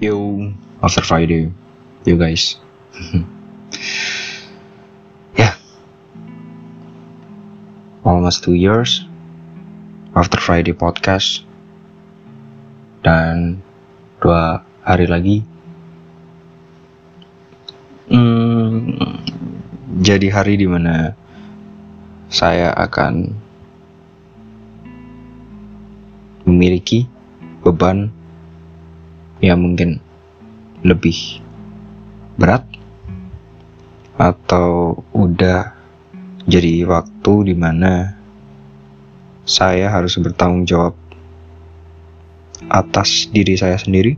Yo, after Friday, you guys. yeah, almost two years after Friday podcast, dan dua hari lagi. Hmm, jadi hari di mana saya akan memiliki beban yang mungkin lebih berat atau udah jadi waktu di mana saya harus bertanggung jawab atas diri saya sendiri?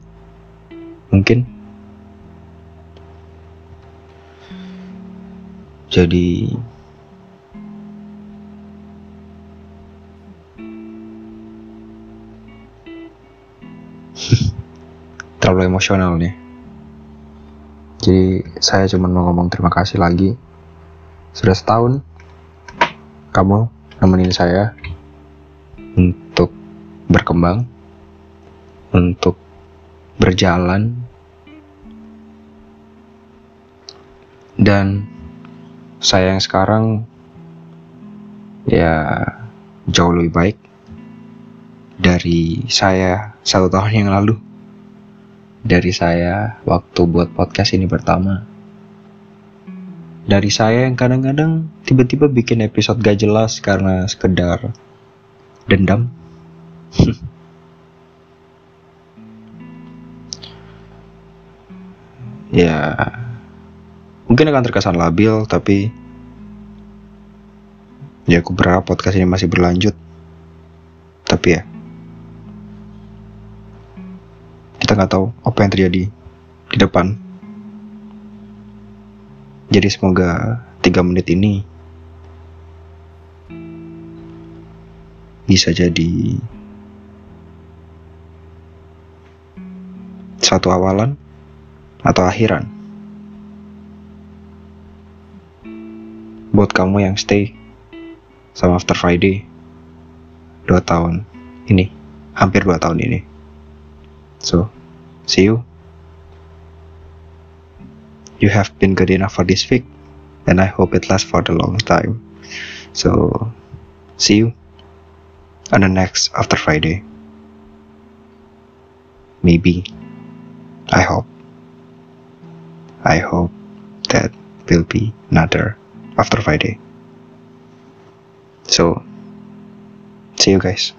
Mungkin. Jadi terlalu emosional nih. Jadi saya cuma mau ngomong terima kasih lagi. Sudah setahun kamu nemenin saya untuk berkembang, untuk berjalan, dan saya yang sekarang ya jauh lebih baik dari saya satu tahun yang lalu dari saya waktu buat podcast ini pertama. Dari saya yang kadang-kadang tiba-tiba bikin episode gak jelas karena sekedar dendam. ya, mungkin akan terkesan labil, tapi ya aku berharap podcast ini masih berlanjut. Tapi ya, kita nggak tahu apa yang terjadi di depan. Jadi semoga tiga menit ini bisa jadi satu awalan atau akhiran buat kamu yang stay sama After Friday dua tahun ini hampir dua tahun ini so see you. You have been good enough for this week and I hope it lasts for the long time. So see you on the next after Friday. Maybe. I hope. I hope that will be another after Friday. So see you guys